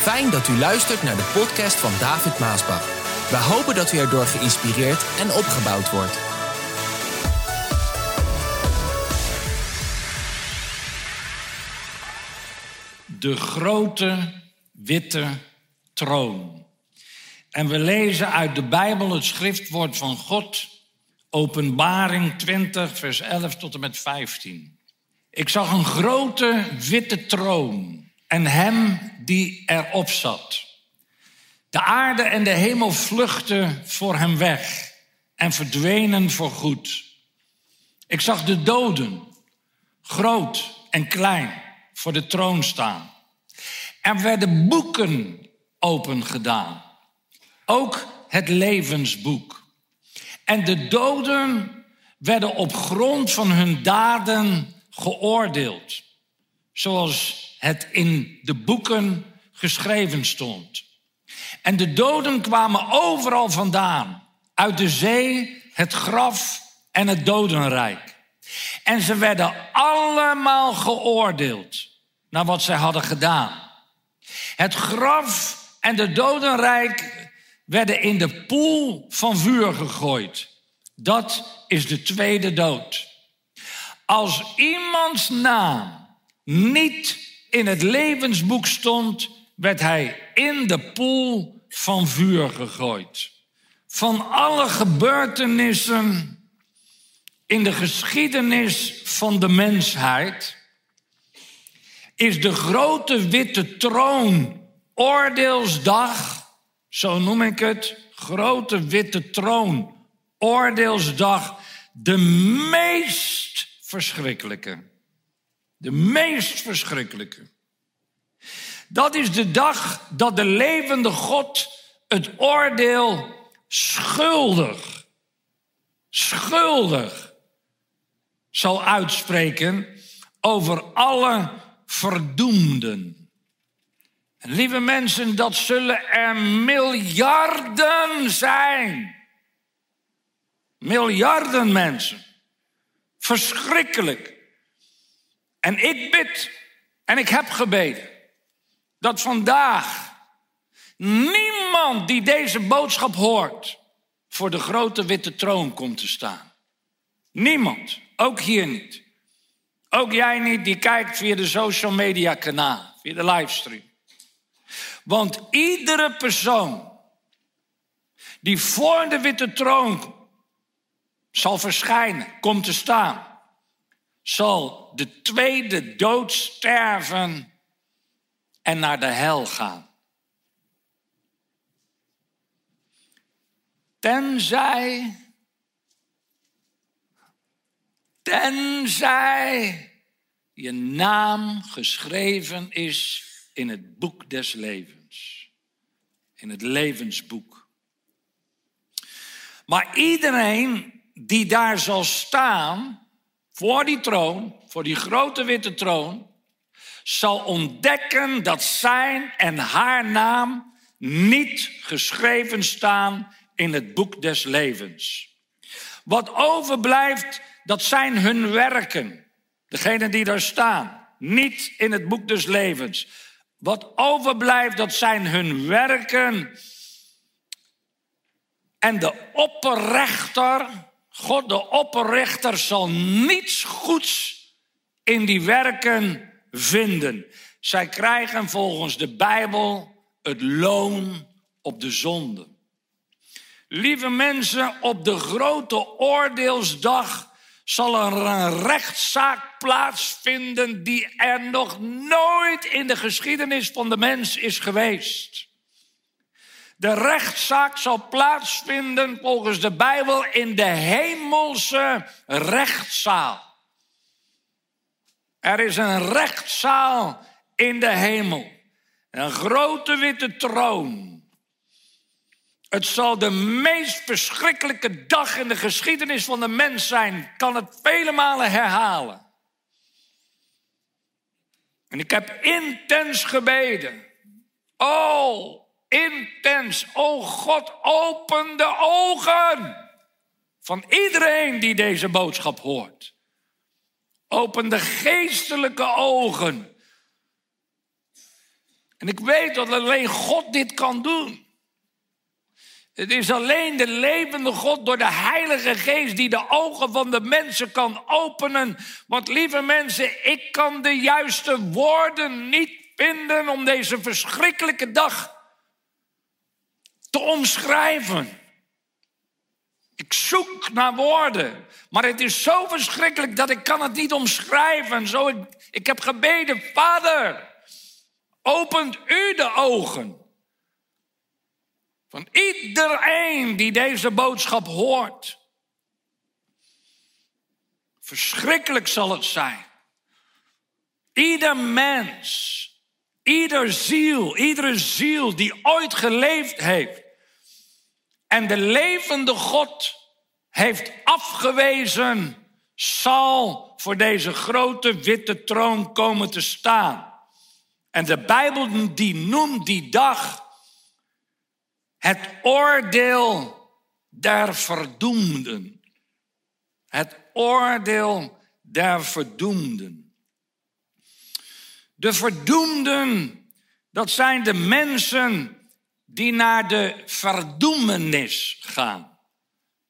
Fijn dat u luistert naar de podcast van David Maasbach. We hopen dat u erdoor geïnspireerd en opgebouwd wordt. De grote witte troon. En we lezen uit de Bijbel het schriftwoord van God, Openbaring 20, vers 11 tot en met 15. Ik zag een grote witte troon en hem die erop zat. De aarde en de hemel vluchtten voor hem weg en verdwenen voor goed. Ik zag de doden, groot en klein, voor de troon staan. Er werden boeken open gedaan, ook het levensboek. En de doden werden op grond van hun daden geoordeeld, zoals het in de boeken geschreven stond. En de doden kwamen overal vandaan, uit de zee, het graf en het dodenrijk. En ze werden allemaal geoordeeld naar wat zij hadden gedaan. Het graf en de dodenrijk werden in de poel van vuur gegooid. Dat is de tweede dood. Als iemands naam niet in het levensboek stond, werd hij in de poel van vuur gegooid. Van alle gebeurtenissen in de geschiedenis van de mensheid is de grote witte troon oordeelsdag, zo noem ik het, grote witte troon oordeelsdag, de meest verschrikkelijke. De meest verschrikkelijke. Dat is de dag dat de levende God het oordeel schuldig, schuldig zal uitspreken over alle verdoemden. En lieve mensen, dat zullen er miljarden zijn. Miljarden mensen. Verschrikkelijk. En ik bid en ik heb gebeden dat vandaag niemand die deze boodschap hoort voor de grote witte troon komt te staan. Niemand, ook hier niet. Ook jij niet die kijkt via de social media kanaal, via de livestream. Want iedere persoon die voor de witte troon zal verschijnen, komt te staan, zal de tweede dood sterven en naar de hel gaan. Tenzij, tenzij je naam geschreven is in het boek des levens, in het levensboek. Maar iedereen die daar zal staan, voor die troon, voor die grote witte troon, zal ontdekken dat zijn en haar naam niet geschreven staan in het boek des levens. Wat overblijft, dat zijn hun werken. Degene die daar staan, niet in het boek des levens. Wat overblijft, dat zijn hun werken. En de opperrechter God de opperrechter zal niets goeds in die werken vinden. Zij krijgen volgens de Bijbel het loon op de zonde. Lieve mensen, op de grote oordeelsdag zal er een rechtszaak plaatsvinden die er nog nooit in de geschiedenis van de mens is geweest. De rechtszaak zal plaatsvinden volgens de Bijbel in de hemelse rechtszaal. Er is een rechtszaal in de hemel. Een grote witte troon. Het zal de meest verschrikkelijke dag in de geschiedenis van de mens zijn. Kan het vele malen herhalen. En ik heb intens gebeden. Oh, intens. O God, open de ogen van iedereen die deze boodschap hoort. Open de geestelijke ogen. En ik weet dat alleen God dit kan doen. Het is alleen de levende God door de Heilige Geest die de ogen van de mensen kan openen. Want lieve mensen, ik kan de juiste woorden niet vinden om deze verschrikkelijke dag te omschrijven. Ik zoek naar woorden, maar het is zo verschrikkelijk dat ik kan het niet omschrijven. Zo ik, ik heb gebeden, Vader, opent u de ogen van iedereen die deze boodschap hoort. Verschrikkelijk zal het zijn. Ieder mens, ieder ziel, iedere ziel die ooit geleefd heeft en de levende God heeft afgewezen, zal voor deze grote witte troon komen te staan. En de Bijbel die noemt die dag het oordeel der verdoemden. Het oordeel der verdoemden. De verdoemden, dat zijn de mensen die naar de verdoemenis gaan.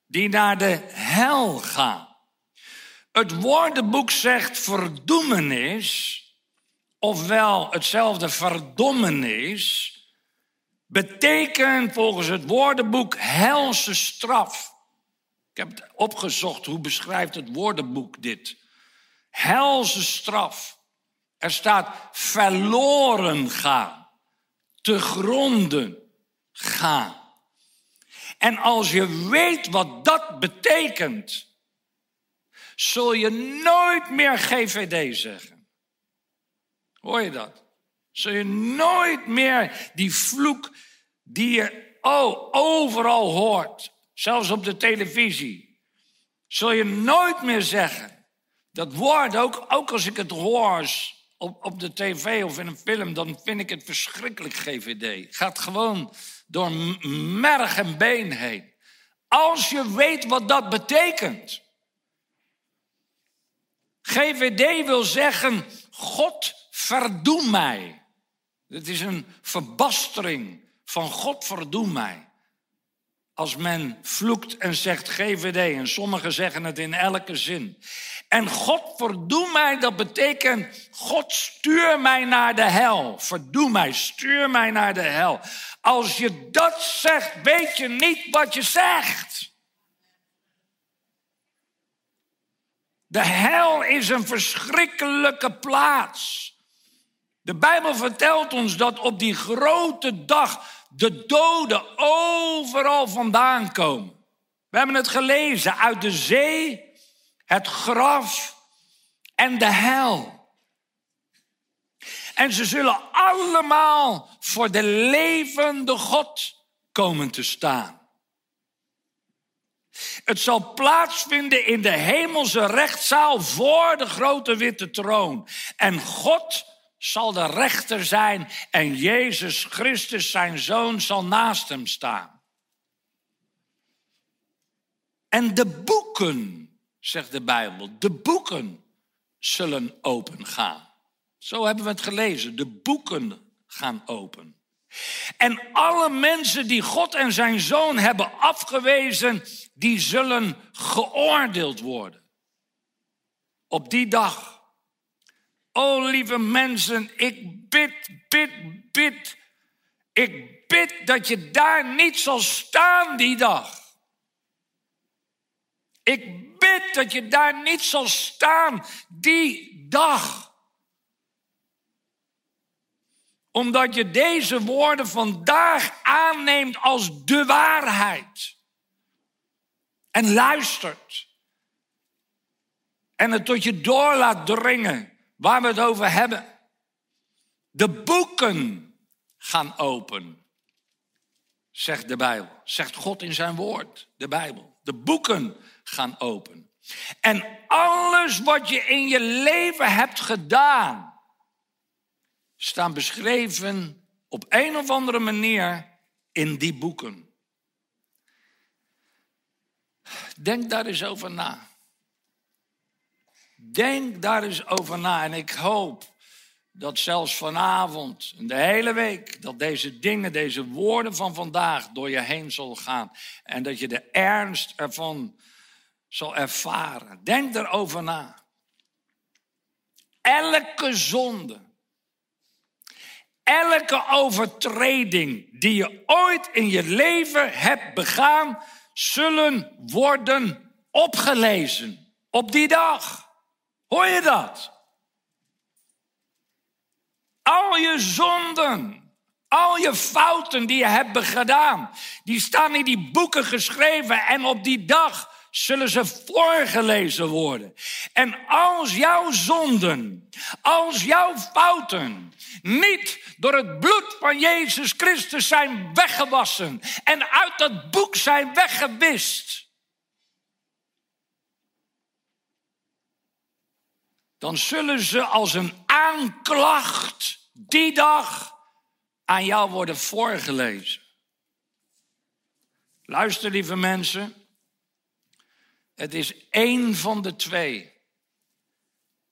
Die naar de hel gaan. Het woordenboek zegt verdoemenis, ofwel hetzelfde verdommenis, betekent volgens het woordenboek helse straf. Ik heb het opgezocht, hoe beschrijft het woordenboek dit? Helse straf. Er staat verloren gaan, te gronden gaan. En als je weet wat dat betekent, zul je nooit meer GVD zeggen. Hoor je dat? Zul je nooit meer die vloek die je oh, overal hoort, zelfs op de televisie, zul je nooit meer zeggen. Dat woord, ook, ook als ik het hoor op, op de tv of in een film, dan vind ik het verschrikkelijk GVD. Gaat gewoon door merg en been heen. Als je weet wat dat betekent. GVD wil zeggen, God verdoem mij. Het is een verbastering van God verdoem mij. Als men vloekt en zegt GVD, en sommigen zeggen het in elke zin. En God verdoem mij, dat betekent God stuur mij naar de hel. Verdoem mij, stuur mij naar de hel. Als je dat zegt, weet je niet wat je zegt. De hel is een verschrikkelijke plaats. De Bijbel vertelt ons dat op die grote dag de doden overal vandaan komen. We hebben het gelezen uit de zee, het graf en de hel. En ze zullen allemaal voor de levende God komen te staan. Het zal plaatsvinden in de hemelse rechtszaal voor de grote witte troon. En God zal de rechter zijn en Jezus Christus, zijn zoon, zal naast hem staan. En de boeken, zegt de Bijbel, de boeken zullen opengaan. Zo hebben we het gelezen, de boeken gaan open. En alle mensen die God en zijn zoon hebben afgewezen, die zullen geoordeeld worden. Op die dag. O lieve mensen, ik bid, bid, bid. Ik bid dat je daar niet zal staan die dag. Ik bid dat je daar niet zal staan die dag. Omdat je deze woorden vandaag aanneemt als de waarheid. En luistert. En het tot je door laat dringen waar we het over hebben. De boeken gaan open, zegt de Bijbel. Zegt God in zijn woord, de Bijbel. De boeken gaan open. En alles wat je in je leven hebt gedaan, staan beschreven op een of andere manier in die boeken. Denk daar eens over na. Denk daar eens over na en ik hoop dat zelfs vanavond en de hele week, dat deze dingen, deze woorden van vandaag door je heen zullen gaan. En dat je de ernst ervan zal ervaren. Denk erover na. Elke zonde, elke overtreding die je ooit in je leven hebt begaan, zullen worden opgelezen op die dag. Hoor je dat? Al je zonden, al je fouten die je hebt gedaan, die staan in die boeken geschreven en op die dag zullen ze voorgelezen worden. En als jouw zonden, als jouw fouten niet door het bloed van Jezus Christus zijn weggewassen en uit dat boek zijn weggewist, dan zullen ze als een aanklacht die dag aan jou worden voorgelezen. Luister, lieve mensen. Het is één van de twee.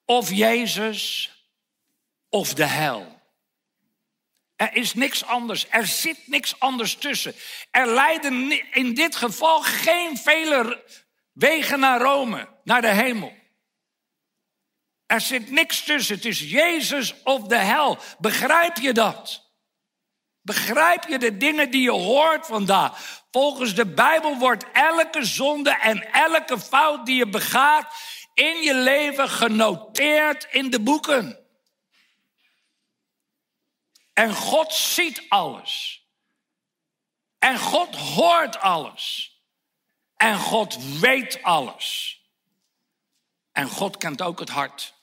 Of Jezus of de hel. Er is niks anders. Er zit niks anders tussen. Er leiden in dit geval geen vele wegen naar Rome, naar de hemel. Er zit niks tussen. Het is Jezus of de hel. Begrijp je dat? Begrijp je de dingen die je hoort vandaag? Volgens de Bijbel wordt elke zonde en elke fout die je begaat in je leven genoteerd in de boeken. En God ziet alles. En God hoort alles. En God weet alles. En God kent ook het hart.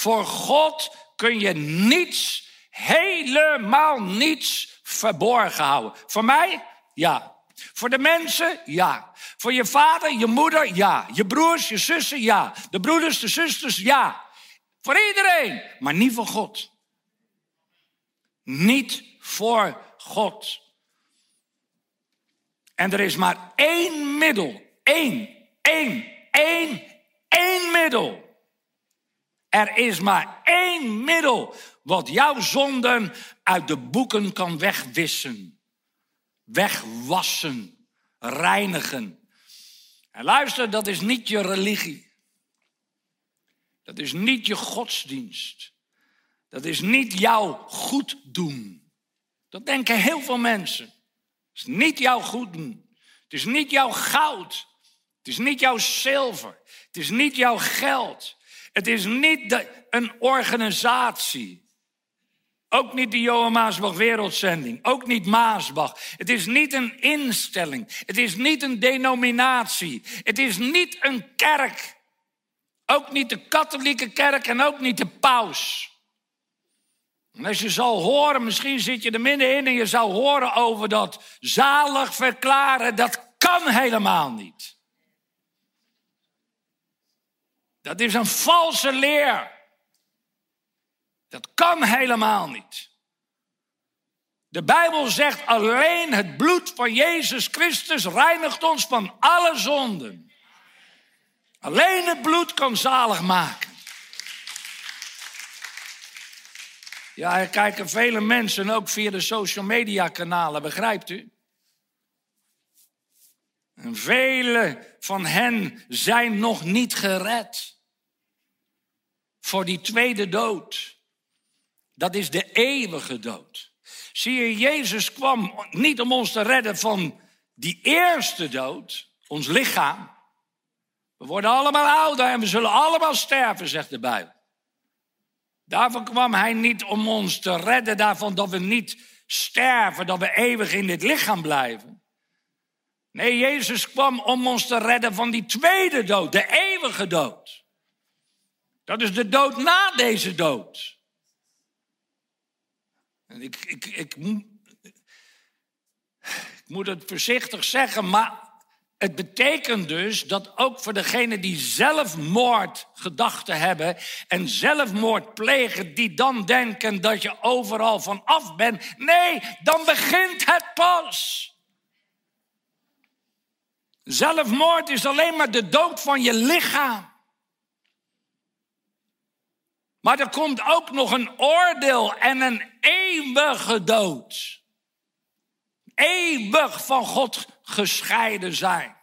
Voor God kun je niets, helemaal niets verborgen houden. Voor mij? Ja. Voor de mensen? Ja. Voor je vader, je moeder? Ja. Je broers, je zussen? Ja. De broeders, de zusters? Ja. Voor iedereen, maar niet voor God. Niet voor God. En er is maar één middel. Één, één, één, één middel er is maar één middel wat jouw zonden uit de boeken kan wegwissen, wegwassen, reinigen. En luister, dat is niet je religie. Dat is niet je godsdienst. Dat is niet jouw goed doen. Dat denken heel veel mensen. Het is niet jouw goed doen. Het is niet jouw goud. Het is niet jouw zilver. Het is niet jouw geld. Het is niet de, een organisatie. Ook niet de Johan Maasbach Wereldzending. Ook niet Maasbach. Het is niet een instelling. Het is niet een denominatie. Het is niet een kerk. Ook niet de katholieke kerk en ook niet de paus. En als je zal horen, misschien zit je er middenin en je zou horen over dat zalig verklaren, dat kan helemaal niet. Dat is een valse leer. Dat kan helemaal niet. De Bijbel zegt alleen het bloed van Jezus Christus reinigt ons van alle zonden. Alleen het bloed kan zalig maken. Ja, er kijken vele mensen ook via de social media kanalen, begrijpt u? En vele van hen zijn nog niet gered. Voor die tweede dood. Dat is de eeuwige dood. Zie je, Jezus kwam niet om ons te redden van die eerste dood, ons lichaam. We worden allemaal ouder en we zullen allemaal sterven, zegt de Bijbel. Daarvoor kwam hij niet om ons te redden daarvan dat we niet sterven, dat we eeuwig in dit lichaam blijven. Nee, Jezus kwam om ons te redden van die tweede dood, de eeuwige dood. Dat is de dood na deze dood. En ik, ik, ik, ik moet het voorzichtig zeggen, maar het betekent dus dat ook voor degenen die zelfmoordgedachten hebben en zelfmoord plegen, die dan denken dat je overal van af bent. Nee, dan begint het pas. Zelfmoord is alleen maar de dood van je lichaam. Maar er komt ook nog een oordeel en een eeuwige dood. Eeuwig van God gescheiden zijn.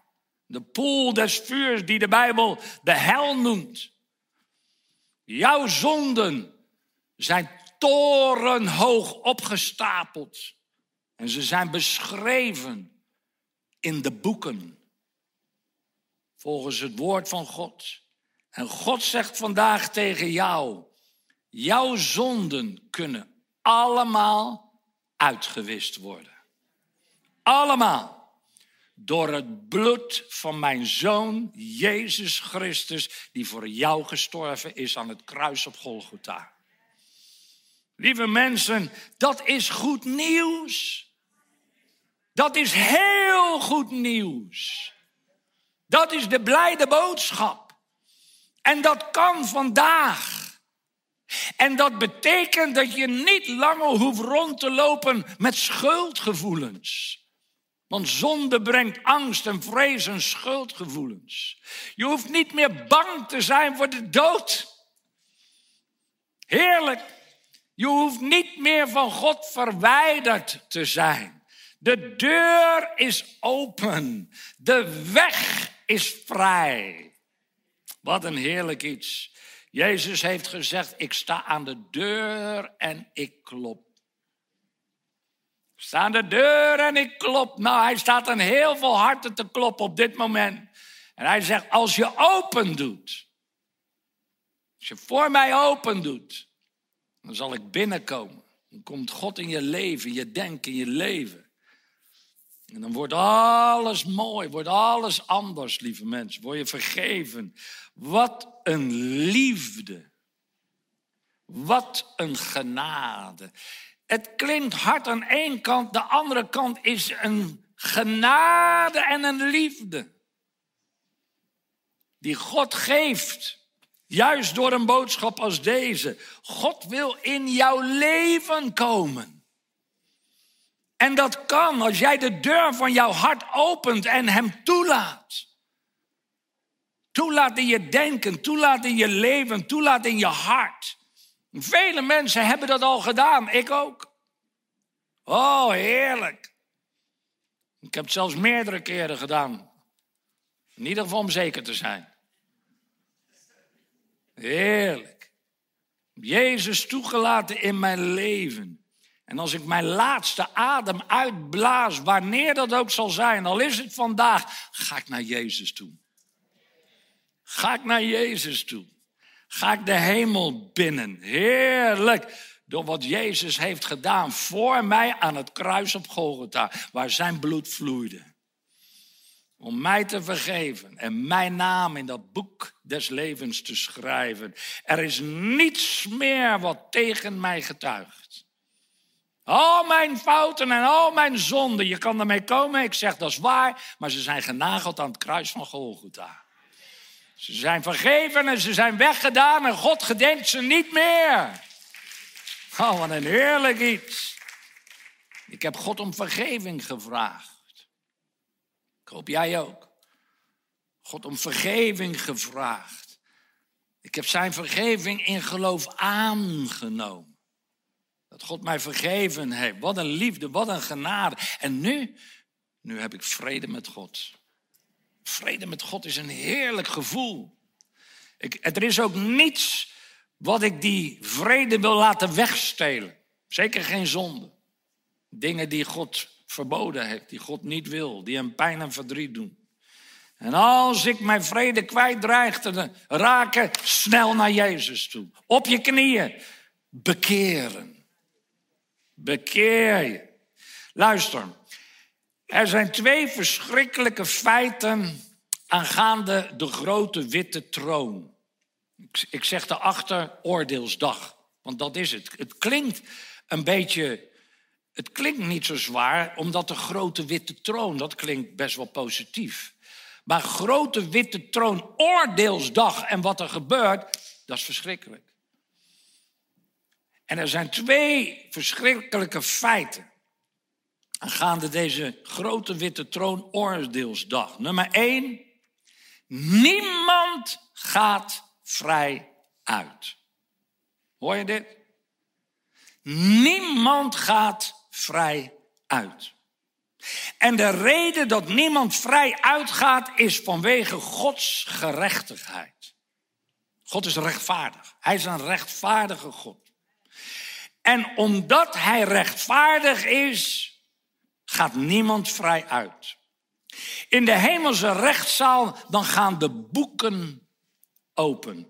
De poel des vuurs die de Bijbel de hel noemt. Jouw zonden zijn torenhoog opgestapeld. En ze zijn beschreven in de boeken. Volgens het woord van God. En God zegt vandaag tegen jou: jouw zonden kunnen allemaal uitgewist worden. Allemaal. Door het bloed van mijn zoon Jezus Christus, die voor jou gestorven is aan het kruis op Golgotha. Lieve mensen, dat is goed nieuws. Dat is heel goed nieuws. Dat is de blijde boodschap. En dat kan vandaag. En dat betekent dat je niet langer hoeft rond te lopen met schuldgevoelens. Want zonde brengt angst en vrees en schuldgevoelens. Je hoeft niet meer bang te zijn voor de dood. Heerlijk. Je hoeft niet meer van God verwijderd te zijn. De deur is open. De weg is vrij. Wat een heerlijk iets. Jezus heeft gezegd, ik sta aan de deur en ik klop. Ik sta aan de deur en ik klop. Nou, hij staat aan heel veel harten te kloppen op dit moment. En hij zegt, als je open doet, als je voor mij open doet, dan zal ik binnenkomen. Dan komt God in je leven, je denken, in je leven. En dan wordt alles mooi, wordt alles anders, lieve mensen. Word je vergeven. Wat een liefde. Wat een genade. Het klinkt hard aan één kant, de andere kant is een genade en een liefde. Die God geeft. Juist door een boodschap als deze. God wil in jouw leven komen. En dat kan als jij de deur van jouw hart opent en hem toelaat. Toelaat in je denken, toelaat in je leven, toelaat in je hart. Vele mensen hebben dat al gedaan, ik ook. Oh, heerlijk. Ik heb het zelfs meerdere keren gedaan. In ieder geval om zeker te zijn. Heerlijk. Jezus toegelaten in mijn leven. En als ik mijn laatste adem uitblaas, wanneer dat ook zal zijn, al is het vandaag, ga ik naar Jezus toe. Ga ik naar Jezus toe. Ga ik de hemel binnen. Heerlijk. Door wat Jezus heeft gedaan voor mij aan het kruis op Golgotha, waar zijn bloed vloeide. Om mij te vergeven en mijn naam in dat boek des levens te schrijven. Er is niets meer wat tegen mij getuigt. Al mijn fouten en al mijn zonden, je kan ermee komen. Ik zeg dat is waar, maar ze zijn genageld aan het kruis van Golgotha. Ze zijn vergeven en ze zijn weggedaan en God gedenkt ze niet meer. Oh, wat een heerlijk iets. Ik heb God om vergeving gevraagd. Ik hoop jij ook. God om vergeving gevraagd. Ik heb zijn vergeving in geloof aangenomen. Dat God mij vergeven heeft. Wat een liefde, wat een genade. En nu, nu heb ik vrede met God. Vrede met God is een heerlijk gevoel. Ik, er is ook niets wat ik die vrede wil laten wegstelen. Zeker geen zonde. Dingen die God verboden heeft, die God niet wil, die hem pijn en verdriet doen. En als ik mijn vrede kwijt te raken, snel naar Jezus toe. Op je knieën. Bekeren. Bekeer je. Luister, er zijn twee verschrikkelijke feiten aangaande de grote witte troon. Ik zeg daarachter oordeelsdag, want dat is het. Het klinkt een beetje, het klinkt niet zo zwaar, omdat de grote witte troon, dat klinkt best wel positief. Maar grote witte troon, oordeelsdag en wat er gebeurt, dat is verschrikkelijk. En er zijn twee verschrikkelijke feiten aangaande deze grote witte troon oordeelsdag. Nummer één, niemand gaat vrij uit. Hoor je dit? Niemand gaat vrij uit. En de reden dat niemand vrij uitgaat is vanwege Gods gerechtigheid. God is rechtvaardig. Hij is een rechtvaardige God. En omdat hij rechtvaardig is, gaat niemand vrij uit. In de hemelse rechtszaal dan gaan de boeken open,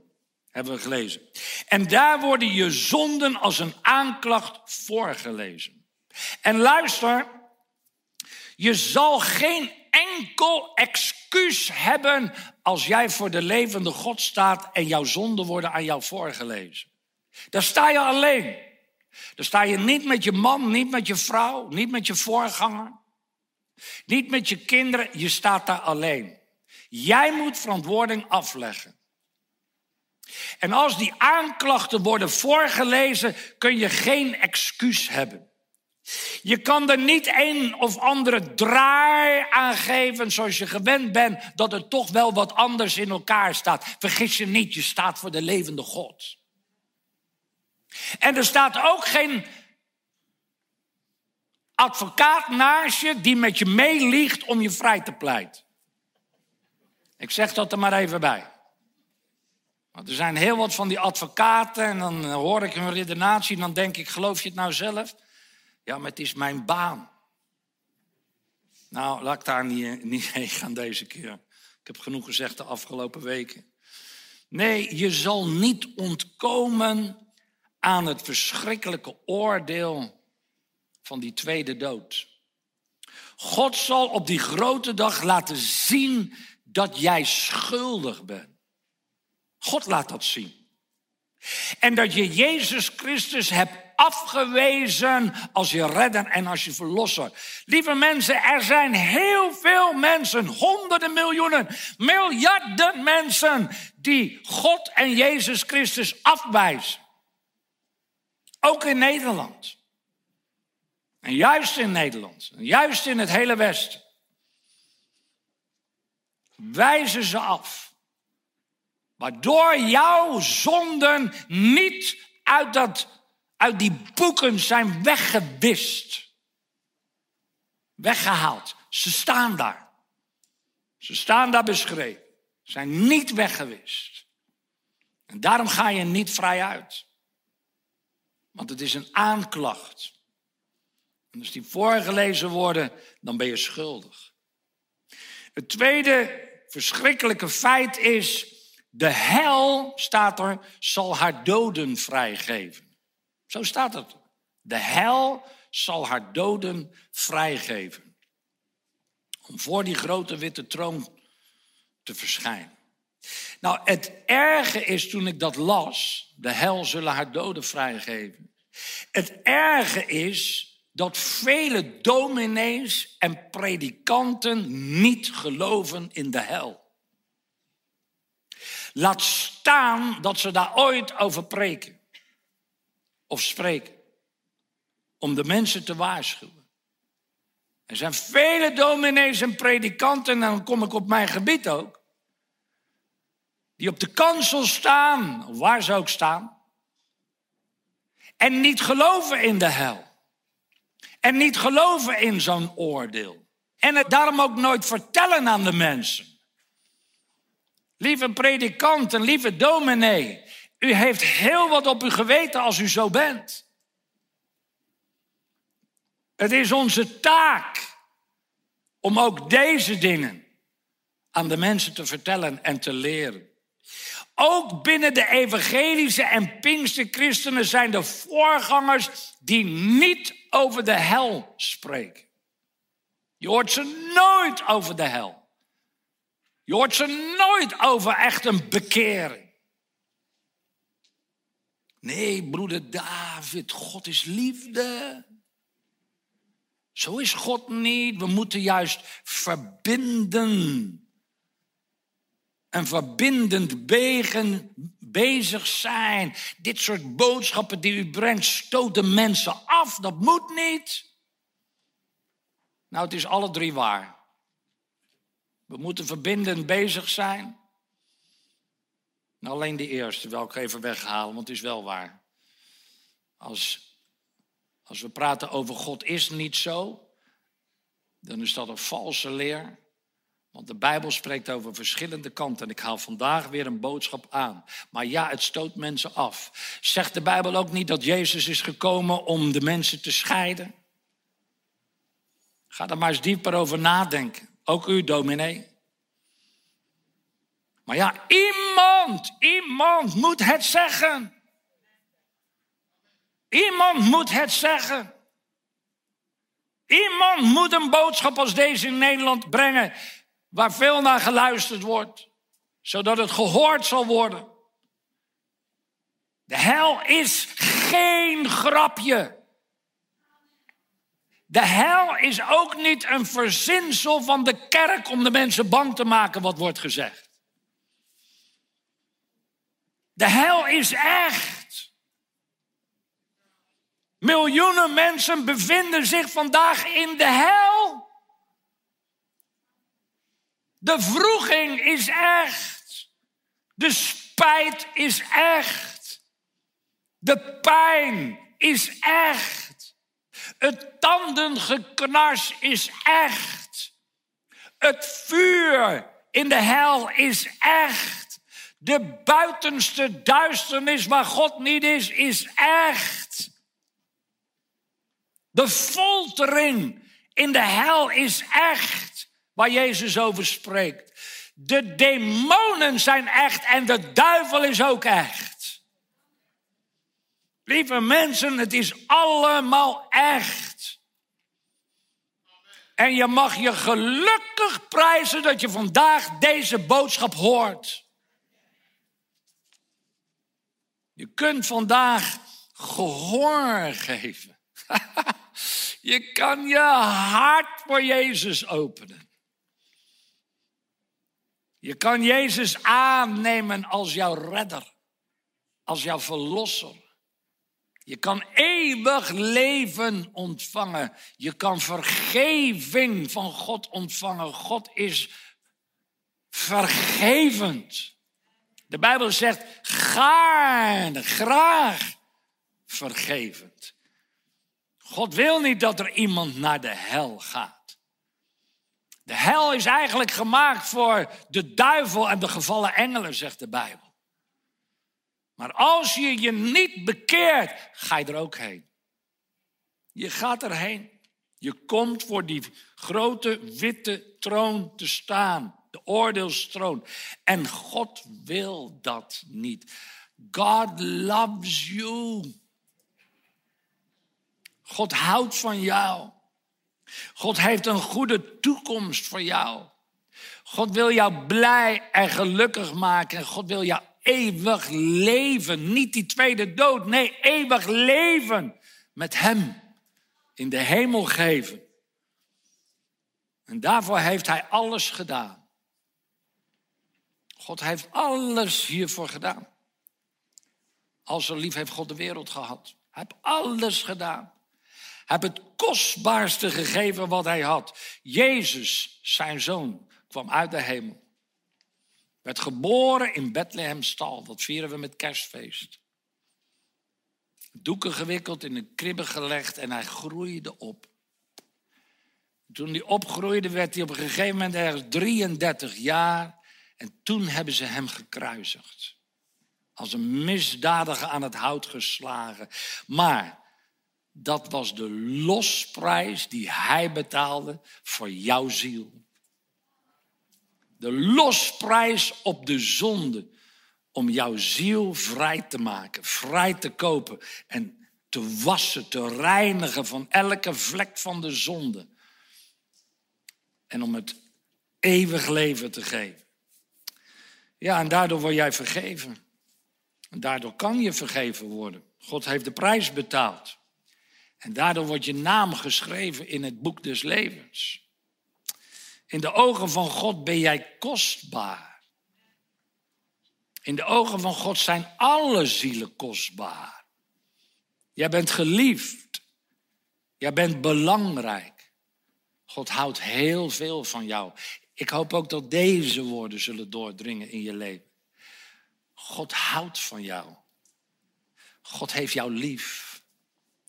hebben we gelezen. En daar worden je zonden als een aanklacht voorgelezen. En luister, je zal geen enkel excuus hebben als jij voor de levende God staat en jouw zonden worden aan jou voorgelezen. Daar sta je alleen. Daar sta je niet met je man, niet met je vrouw, niet met je voorganger, niet met je kinderen. Je staat daar alleen. Jij moet verantwoording afleggen. En als die aanklachten worden voorgelezen, kun je geen excuus hebben. Je kan er niet een of andere draai aan geven zoals je gewend bent, dat er toch wel wat anders in elkaar staat. Vergis je niet, je staat voor de levende God. En er staat ook geen advocaat naast je die met je meeliegt om je vrij te pleiten. Ik zeg dat er maar even bij. Want er zijn heel wat van die advocaten en dan hoor ik hun redenatie en dan denk ik, geloof je het nou zelf? Ja, maar het is mijn baan. Nou, laat ik daar niet, niet heen gaan deze keer. Ik heb genoeg gezegd de afgelopen weken. Nee, je zal niet ontkomen aan het verschrikkelijke oordeel van die tweede dood. God zal op die grote dag laten zien dat jij schuldig bent. God laat dat zien. En dat je Jezus Christus hebt afgewezen als je redder en als je verlosser. Lieve mensen, er zijn heel veel mensen, honderden miljoenen, miljarden mensen die God en Jezus Christus afwijzen. Ook in Nederland. En juist in Nederland, en juist in het hele Westen, wijzen ze af. Waardoor jouw zonden niet uit dat uit die boeken zijn weggewist. Weggehaald. Ze staan daar. Ze staan daar beschreven. Zijn niet weggewist. En daarom ga je niet vrij uit. Want het is een aanklacht. En als die voorgelezen worden, dan ben je schuldig. Het tweede verschrikkelijke feit is, de hel, staat er, zal haar doden vrijgeven. Zo staat het. De hel zal haar doden vrijgeven. Om voor die grote witte troon te verschijnen. Nou, het erge is toen ik dat las, de hel zullen haar doden vrijgeven. Het erge is dat vele dominees en predikanten niet geloven in de hel. Laat staan dat ze daar ooit over preken of spreken. Om de mensen te waarschuwen. Er zijn vele dominees en predikanten, en dan kom ik op mijn gebied ook, die op de kansel staan, waar ze ook staan, en niet geloven in de hel. En niet geloven in zo'n oordeel. En het daarom ook nooit vertellen aan de mensen. Lieve predikanten, lieve dominee, u heeft heel wat op uw geweten als u zo bent. Het is onze taak om ook deze dingen aan de mensen te vertellen en te leren. Ook binnen de evangelische en pinkste christenen zijn er voorgangers die niet over de hel spreken. Je hoort ze nooit over de hel. Je hoort ze nooit over echt een bekering. Nee, broeder David, God is liefde. Zo is God niet. We moeten juist verbinden. En verbindend begen, bezig zijn. Dit soort boodschappen die u brengt, stoten mensen af. Dat moet niet. Nou, het is alle drie waar. We moeten verbindend bezig zijn. Nou, alleen die eerste wil ik even weghalen, want het is wel waar. Als, als we praten over God is niet zo, dan is dat een valse leer. Want de Bijbel spreekt over verschillende kanten. En ik haal vandaag weer een boodschap aan. Maar ja, het stoot mensen af. Zegt de Bijbel ook niet dat Jezus is gekomen om de mensen te scheiden? Ga er maar eens dieper over nadenken. Ook u, dominee. Maar ja, iemand, iemand moet het zeggen. Iemand moet het zeggen. Iemand moet een boodschap als deze in Nederland brengen, waar veel naar geluisterd wordt, zodat het gehoord zal worden. De hel is geen grapje. De hel is ook niet een verzinsel van de kerk om de mensen bang te maken, wat wordt gezegd. De hel is echt. Miljoenen mensen bevinden zich vandaag in de hel. De vroeging is echt. De spijt is echt. De pijn is echt. Het tandengeknars is echt. Het vuur in de hel is echt. De buitenste duisternis waar God niet is, is echt. De foltering in de hel is echt, waar Jezus over spreekt. De demonen zijn echt en de duivel is ook echt. Lieve mensen, het is allemaal echt. En je mag je gelukkig prijzen dat je vandaag deze boodschap hoort. Je kunt vandaag gehoor geven. je kan je hart voor Jezus openen. Je kan Jezus aannemen als jouw redder, als jouw verlosser. Je kan eeuwig leven ontvangen. Je kan vergeving van God ontvangen. God is vergevend. De Bijbel zegt gaarne, graag vergevend. God wil niet dat er iemand naar de hel gaat. De hel is eigenlijk gemaakt voor de duivel en de gevallen engelen, zegt de Bijbel. Maar als je je niet bekeert, ga je er ook heen. Je gaat erheen. Je komt voor die grote witte troon te staan de oordeelstroon. En God wil dat niet. God loves you. God houdt van jou. God heeft een goede toekomst voor jou. God wil jou blij en gelukkig maken. God wil jou eeuwig leven. Niet die tweede dood, nee, eeuwig leven met Hem. In de hemel geven. En daarvoor heeft Hij alles gedaan. God heeft alles hiervoor gedaan. Als zo lief heeft God de wereld gehad. Hij heeft alles gedaan. Hij heeft het kostbaarste gegeven wat hij had. Jezus, zijn zoon, kwam uit de hemel. Werd geboren in Bethlehemstal. Dat vieren we met kerstfeest. Doeken gewikkeld, in een kribbe gelegd en hij groeide op. Toen hij opgroeide werd hij op een gegeven moment ergens 33 jaar. En toen hebben ze hem gekruisigd. Als een misdadiger aan het hout geslagen. Maar dat was de losprijs die hij betaalde voor jouw ziel. De losprijs op de zonde om jouw ziel vrij te maken, vrij te kopen en te wassen, te reinigen van elke vlek van de zonde. En om het eeuwig leven te geven. Ja, en daardoor word jij vergeven. En daardoor kan je vergeven worden. God heeft de prijs betaald. En daardoor wordt je naam geschreven in het boek des levens. In de ogen van God ben jij kostbaar. In de ogen van God zijn alle zielen kostbaar. Jij bent geliefd. Jij bent belangrijk. God houdt heel veel van jou. Ik hoop ook dat deze woorden zullen doordringen in je leven. God houdt van jou. God heeft jou lief.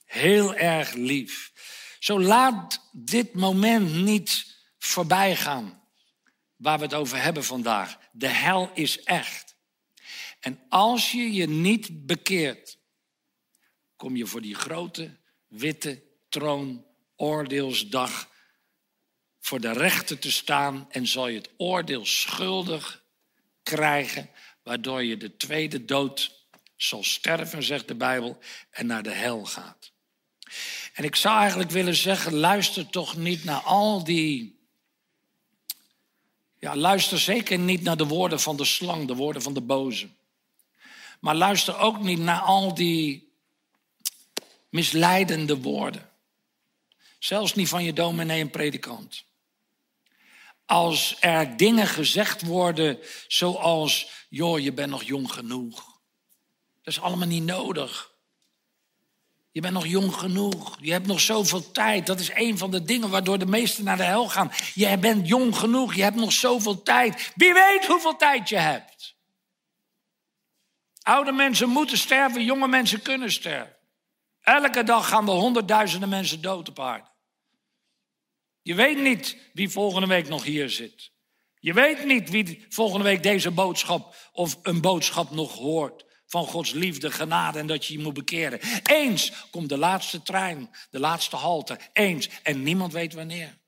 Heel erg lief. Zo laat dit moment niet voorbij gaan waar we het over hebben vandaag. De hel is echt. En als je je niet bekeert, kom je voor die grote witte troon oordeelsdag voor de rechter te staan en zal je het oordeel schuldig krijgen, waardoor je de tweede dood zal sterven, zegt de Bijbel, en naar de hel gaat. En ik zou eigenlijk willen zeggen, luister toch niet naar al die. Ja, luister zeker niet naar de woorden van de slang, de woorden van de boze. Maar luister ook niet naar al die misleidende woorden. Zelfs niet van je dominee en predikant. Als er dingen gezegd worden zoals, joh, je bent nog jong genoeg. Dat is allemaal niet nodig. Je bent nog jong genoeg. Je hebt nog zoveel tijd. Dat is een van de dingen waardoor de meesten naar de hel gaan. Je bent jong genoeg. Je hebt nog zoveel tijd. Wie weet hoeveel tijd je hebt. Oude mensen moeten sterven. Jonge mensen kunnen sterven. Elke dag gaan er honderdduizenden mensen dood op aarde. Je weet niet wie volgende week nog hier zit. Je weet niet wie volgende week deze boodschap of een boodschap nog hoort. Van Gods liefde, genade en dat je je moet bekeren. Eens komt de laatste trein, de laatste halte. Eens. En niemand weet wanneer.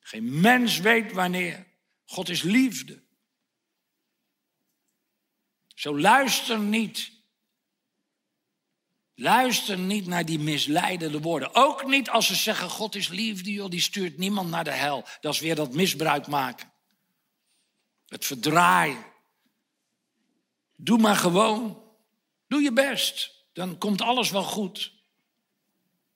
Geen mens weet wanneer. God is liefde. Zo luister niet Luister niet naar die misleidende woorden. Ook niet als ze zeggen: God is liefde, joh, die stuurt niemand naar de hel. Dat is weer dat misbruik maken. Het verdraaien. Doe maar gewoon. Doe je best. Dan komt alles wel goed.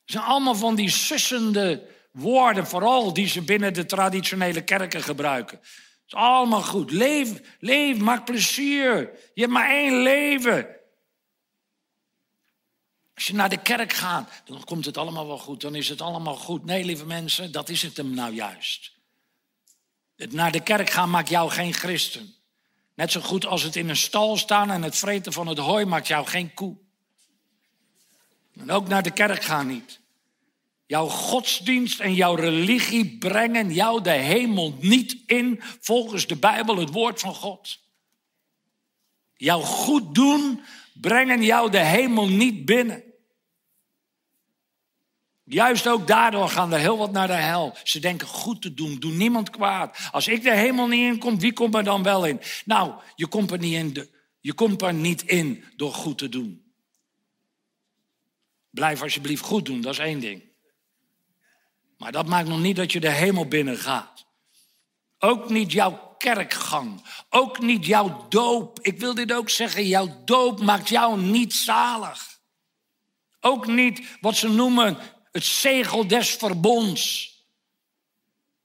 Het zijn allemaal van die sussende woorden, vooral die ze binnen de traditionele kerken gebruiken. Het is allemaal goed. Leef, leef, maak plezier. Je hebt maar één leven. Als je naar de kerk gaat, dan komt het allemaal wel goed. Dan is het allemaal goed. Nee, lieve mensen, dat is het hem nou juist. Het naar de kerk gaan maakt jou geen christen. Net zo goed als het in een stal staan en het vreten van het hooi maakt jou geen koe. En ook naar de kerk gaan niet. Jouw godsdienst en jouw religie brengen jou de hemel niet in volgens de Bijbel, het woord van God. Jouw goed doen brengen jou de hemel niet binnen. Juist ook daardoor gaan er heel wat naar de hel. Ze denken goed te doen, doe niemand kwaad. Als ik de hemel niet in kom, wie komt er dan wel in? Nou, je komt er niet in, je komt er niet in door goed te doen. Blijf alsjeblieft goed doen, dat is één ding. Maar dat maakt nog niet dat je de hemel binnen gaat. Ook niet jouw kerkgang. Ook niet jouw doop. Ik wil dit ook zeggen, jouw doop maakt jou niet zalig. Ook niet wat ze noemen het zegel des verbonds.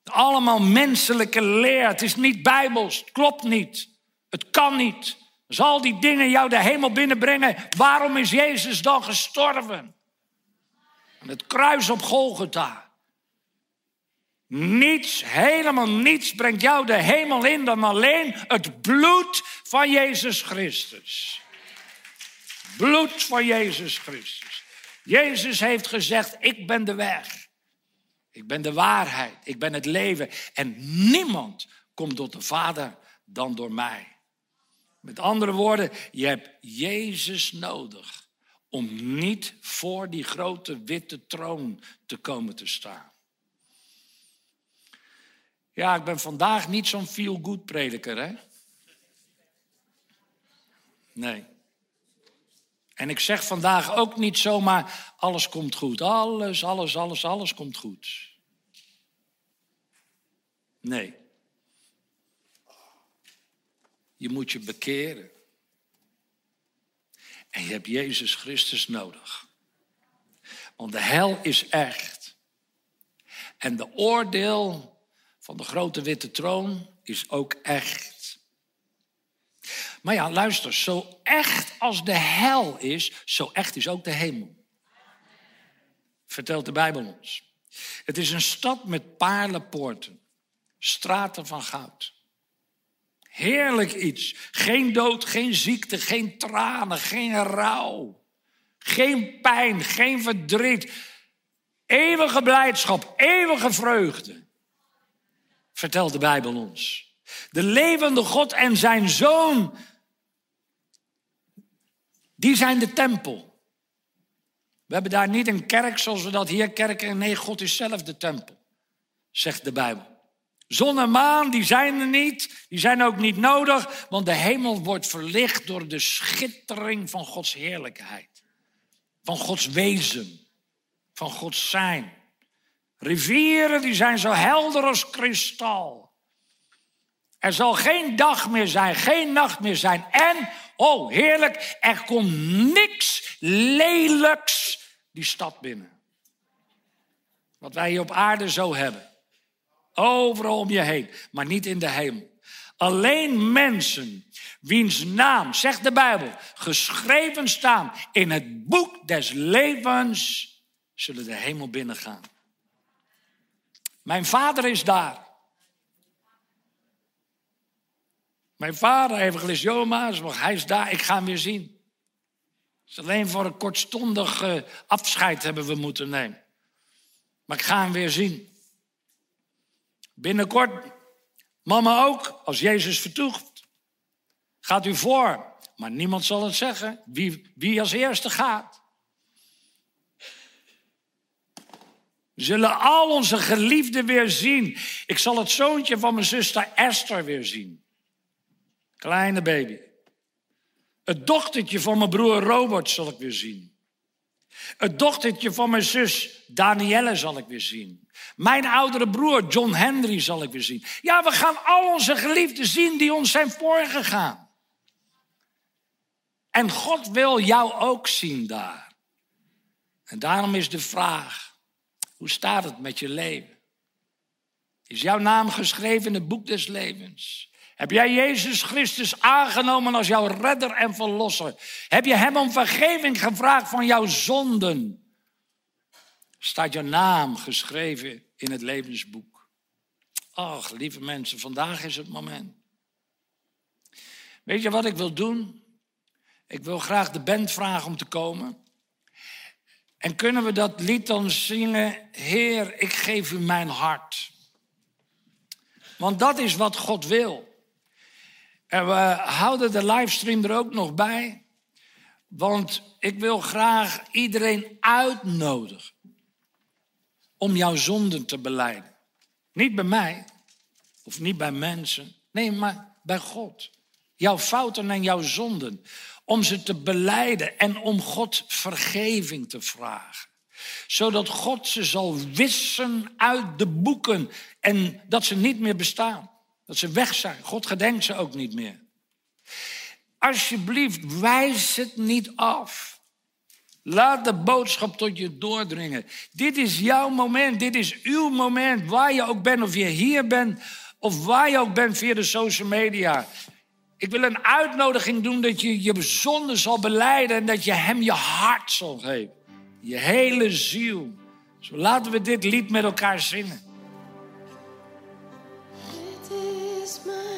Allemaal menselijke leer. Het is niet bijbels. Het klopt niet. Het kan niet. Zal die dingen jou de hemel binnenbrengen? Waarom is Jezus dan gestorven? het kruis op Golgotha. Niets, helemaal niets brengt jou de hemel in dan alleen het bloed van Jezus Christus. Bloed van Jezus Christus. Jezus heeft gezegd, ik ben de weg. Ik ben de waarheid. Ik ben het leven. En niemand komt tot de Vader dan door mij. Met andere woorden, je hebt Jezus nodig om niet voor die grote witte troon te komen te staan. Ja, ik ben vandaag niet zo'n feel-good prediker, hè? Nee. En ik zeg vandaag ook niet zomaar, alles komt goed. Alles, alles, alles, alles komt goed. Nee. Je moet je bekeren. En je hebt Jezus Christus nodig. Want de hel is echt. En de oordeel van de grote witte troon is ook echt. Maar ja, luister, zo echt als de hel is, zo echt is ook de hemel. Vertelt de Bijbel ons. Het is een stad met paarlenpoorten, straten van goud. Heerlijk iets. Geen dood, geen ziekte, geen tranen, geen rouw. Geen pijn, geen verdriet. Eeuwige blijdschap, eeuwige vreugde. Vertelt de Bijbel ons. De levende God en zijn zoon, die zijn de tempel. We hebben daar niet een kerk zoals we dat hier kerken. Nee, God is zelf de tempel, zegt de Bijbel. Zon en maan, die zijn er niet. Die zijn ook niet nodig, want de hemel wordt verlicht door de schittering van Gods heerlijkheid. Van Gods wezen, van Gods zijn. Rivieren, die zijn zo helder als kristal. Er zal geen dag meer zijn, geen nacht meer zijn. En, oh heerlijk, er komt niks lelijks die stad binnen. Wat wij hier op aarde zo hebben. Overal om je heen, maar niet in de hemel. Alleen mensen wiens naam, zegt de Bijbel, geschreven staan in het boek des levens, zullen de hemel binnengaan. Mijn vader is daar. Mijn vader, evangelist Joma, hij is daar, ik ga hem weer zien. Het is alleen voor een kortstondig eh, afscheid hebben we moeten nemen. Maar ik ga hem weer zien. Binnenkort, mama ook, als Jezus vertoegt. Gaat u voor, maar niemand zal het zeggen wie, wie als eerste gaat. Zullen al onze geliefden weer zien. Ik zal het zoontje van mijn zuster Esther weer zien. Kleine baby. Het dochtertje van mijn broer Robert zal ik weer zien. Het dochtertje van mijn zus Danielle zal ik weer zien. Mijn oudere broer John Henry zal ik weer zien. Ja, we gaan al onze geliefden zien die ons zijn voorgegaan. En God wil jou ook zien daar. En daarom is de vraag, hoe staat het met je leven? Is jouw naam geschreven in het boek des levens? Heb jij Jezus Christus aangenomen als jouw redder en verlosser? Heb je Hem om vergeving gevraagd van jouw zonden? Staat je naam geschreven in het levensboek? Ach, lieve mensen, vandaag is het moment. Weet je wat ik wil doen? Ik wil graag de band vragen om te komen. En kunnen we dat lied dan zingen? Heer, ik geef u mijn hart. Want dat is wat God wil. En we houden de livestream er ook nog bij. Want ik wil graag iedereen uitnodigen om jouw zonden te beleiden. Niet bij mij of niet bij mensen. Nee, maar bij God. Jouw fouten en jouw zonden. Om ze te beleiden en om God vergeving te vragen. Zodat God ze zal wissen uit de boeken en dat ze niet meer bestaan. Dat ze weg zijn. God gedenkt ze ook niet meer. Alsjeblieft, wijs het niet af. Laat de boodschap tot je doordringen. Dit is jouw moment, dit is uw moment, waar je ook bent, of je hier bent, of waar je ook bent via de social media. Ik wil een uitnodiging doen dat je je zonde zal beleiden en dat je hem je hart zal geven. Je hele ziel. Zo laten we dit lied met elkaar zingen. Moment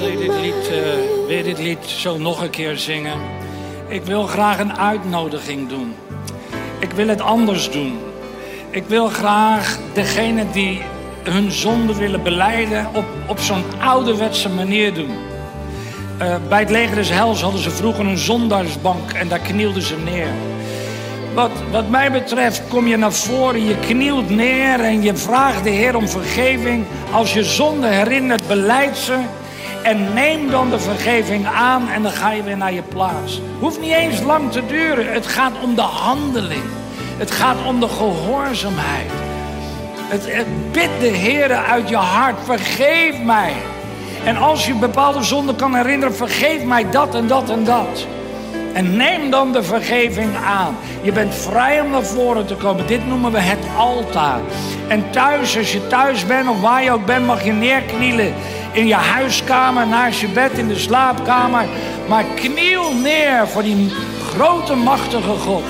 Wil dit lied, eh, dit lied zo nog een keer zingen? Ik wil graag een uitnodiging doen. Ik wil het anders doen. Ik wil graag degene die hun zonde willen beleiden op, op zo'n ouderwetse manier doen. Eh, bij het leger des hels hadden ze vroeger een zondaarsbank en daar knielden ze neer. Wat, wat mij betreft kom je naar voren, je knielt neer en je vraagt de Heer om vergeving. Als je zonde herinnert, beleid ze en neem dan de vergeving aan en dan ga je weer naar je plaats. Hoeft niet eens lang te duren, het gaat om de handeling. Het gaat om de gehoorzaamheid. Het, bid de Heer uit je hart, vergeef mij. En als je bepaalde zonden kan herinneren, vergeef mij dat en dat en dat. En neem dan de vergeving aan. Je bent vrij om naar voren te komen. Dit noemen we het altaar. En thuis, als je thuis bent of waar je ook bent, mag je neerknielen. In je huiskamer, naast je bed, in de slaapkamer. Maar kniel neer voor die grote, machtige God.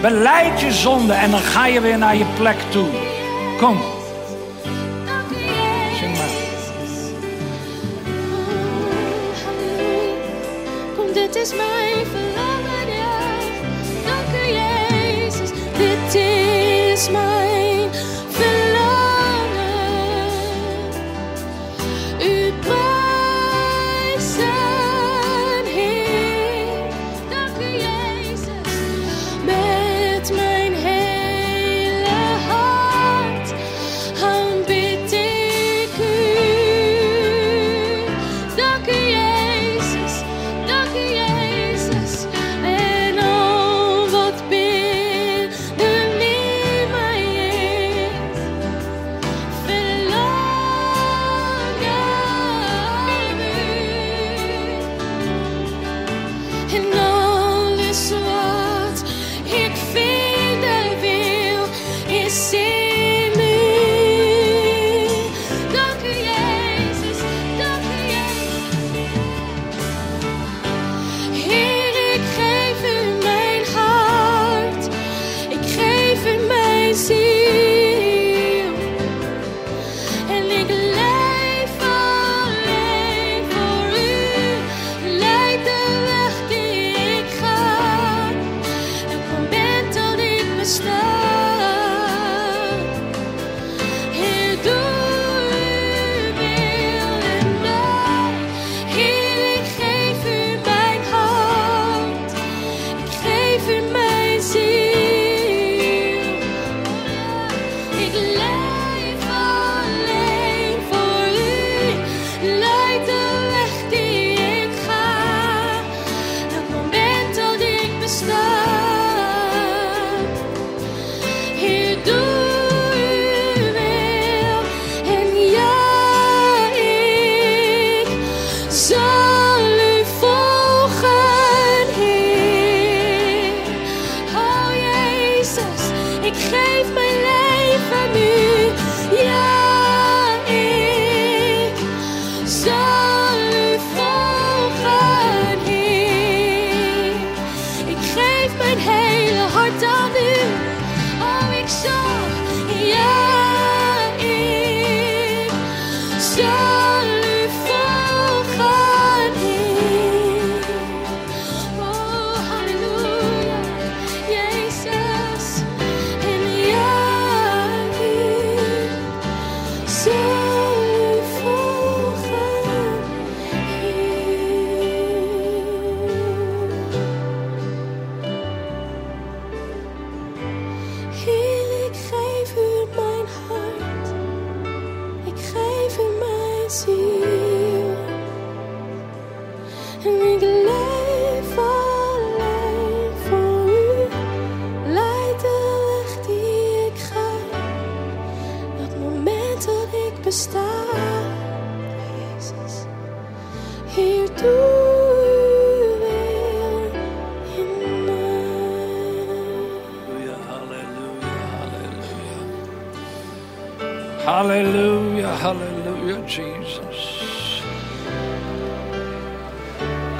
Beleid je zonde en dan ga je weer naar je plek toe. Kom, zing maar. Kom, dit is mijn verlangen, is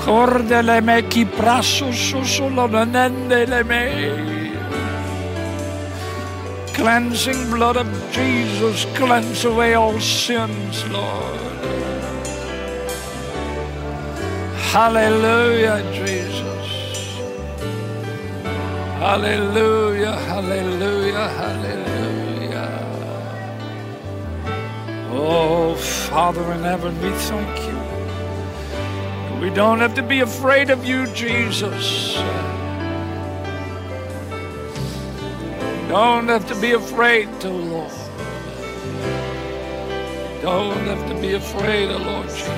Cordele me chi prasso solo nanendele me. Cleansing blood of Jesus, cleanse away all sins, Lord. Hallelujah, Jesus. Hallelujah, hallelujah, hallelujah. Oh, Father in heaven, we thank you. We don't have to be afraid of you, Jesus. Don't have to be afraid, oh Lord. Don't have to be afraid, oh Lord Jesus.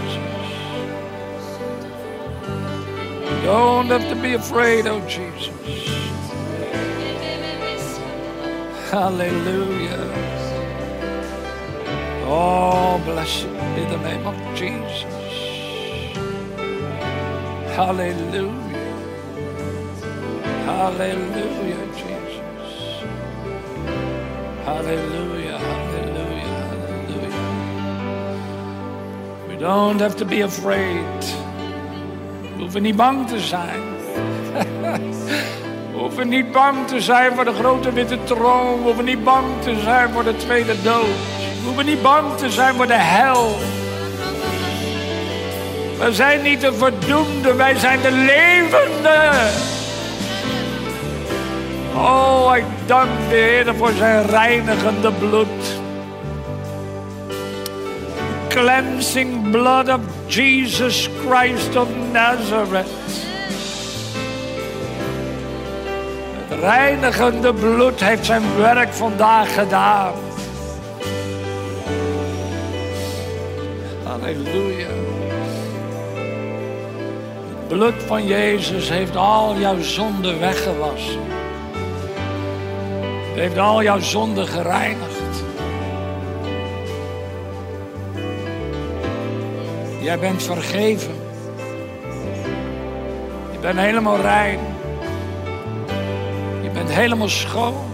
Don't have to be afraid, oh Jesus. Hallelujah. Oh, blessed be the name of Jesus. Hallelujah. Hallelujah, Jesus. Hallelujah, hallelujah, hallelujah. We don't have to be afraid. We hoeven niet bang te zijn. We hoeven niet bang te zijn voor de grote witte troon. We hoeven niet bang te zijn voor de tweede dood. We hoeven niet bang te zijn voor de hel. We zijn niet de verdoemden, wij zijn de levenden. Oh, ik dank de Heer voor zijn reinigende bloed. Cleansing blood of Jesus Christ of Nazareth. Het reinigende bloed heeft zijn werk vandaag gedaan. Halleluja. Bloed van Jezus heeft al jouw zonden weggewassen. Het heeft al jouw zonden gereinigd. Jij bent vergeven. Je bent helemaal rein. Je bent helemaal schoon.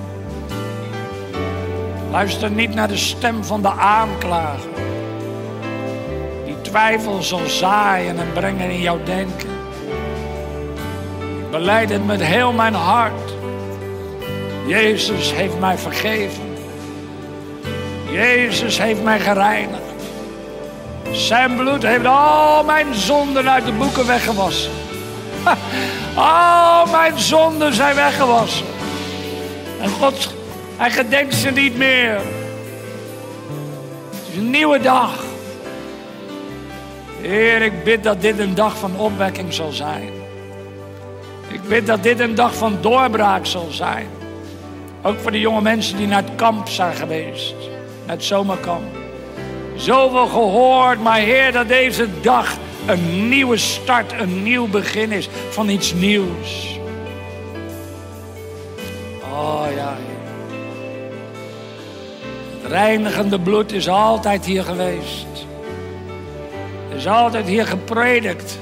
Luister niet naar de stem van de aanklager. Die twijfel zal zaaien en brengen in jouw denken. Beleid het met heel mijn hart. Jezus heeft mij vergeven. Jezus heeft mij gereinigd. Zijn bloed heeft al mijn zonden uit de boeken weggewassen. Al mijn zonden zijn weggewassen. En God, hij gedenkt ze niet meer. Het is een nieuwe dag. Heer, ik bid dat dit een dag van opwekking zal zijn. Bid dat dit een dag van doorbraak zal zijn. Ook voor de jonge mensen die naar het kamp zijn geweest. Naar het zomerkamp. Zoveel gehoord, maar Heer, dat deze dag een nieuwe start, een nieuw begin is van iets nieuws. Oh ja. Het reinigende bloed is altijd hier geweest. Is altijd hier gepredikt.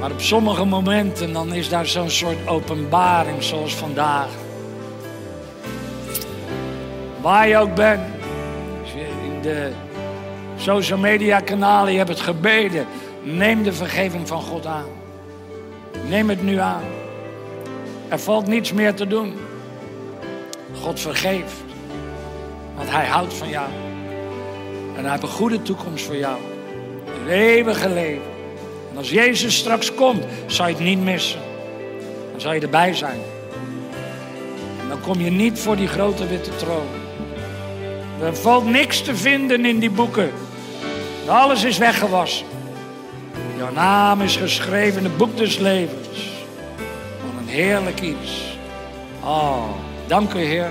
Maar op sommige momenten dan is daar zo'n soort openbaring zoals vandaag. Waar je ook bent. In de social media kanalen je hebt het gebeden. Neem de vergeving van God aan. Neem het nu aan. Er valt niets meer te doen. God vergeeft. Want hij houdt van jou. En hij heeft een goede toekomst voor jou. Een eeuwige leven. En als Jezus straks komt, zal je het niet missen. Dan zal je erbij zijn. Dan kom je niet voor die grote witte troon. Er valt niks te vinden in die boeken. Alles is weggewassen. Jouw naam is geschreven in het boek des levens. Wat een heerlijk iets. Oh, dank u Heer.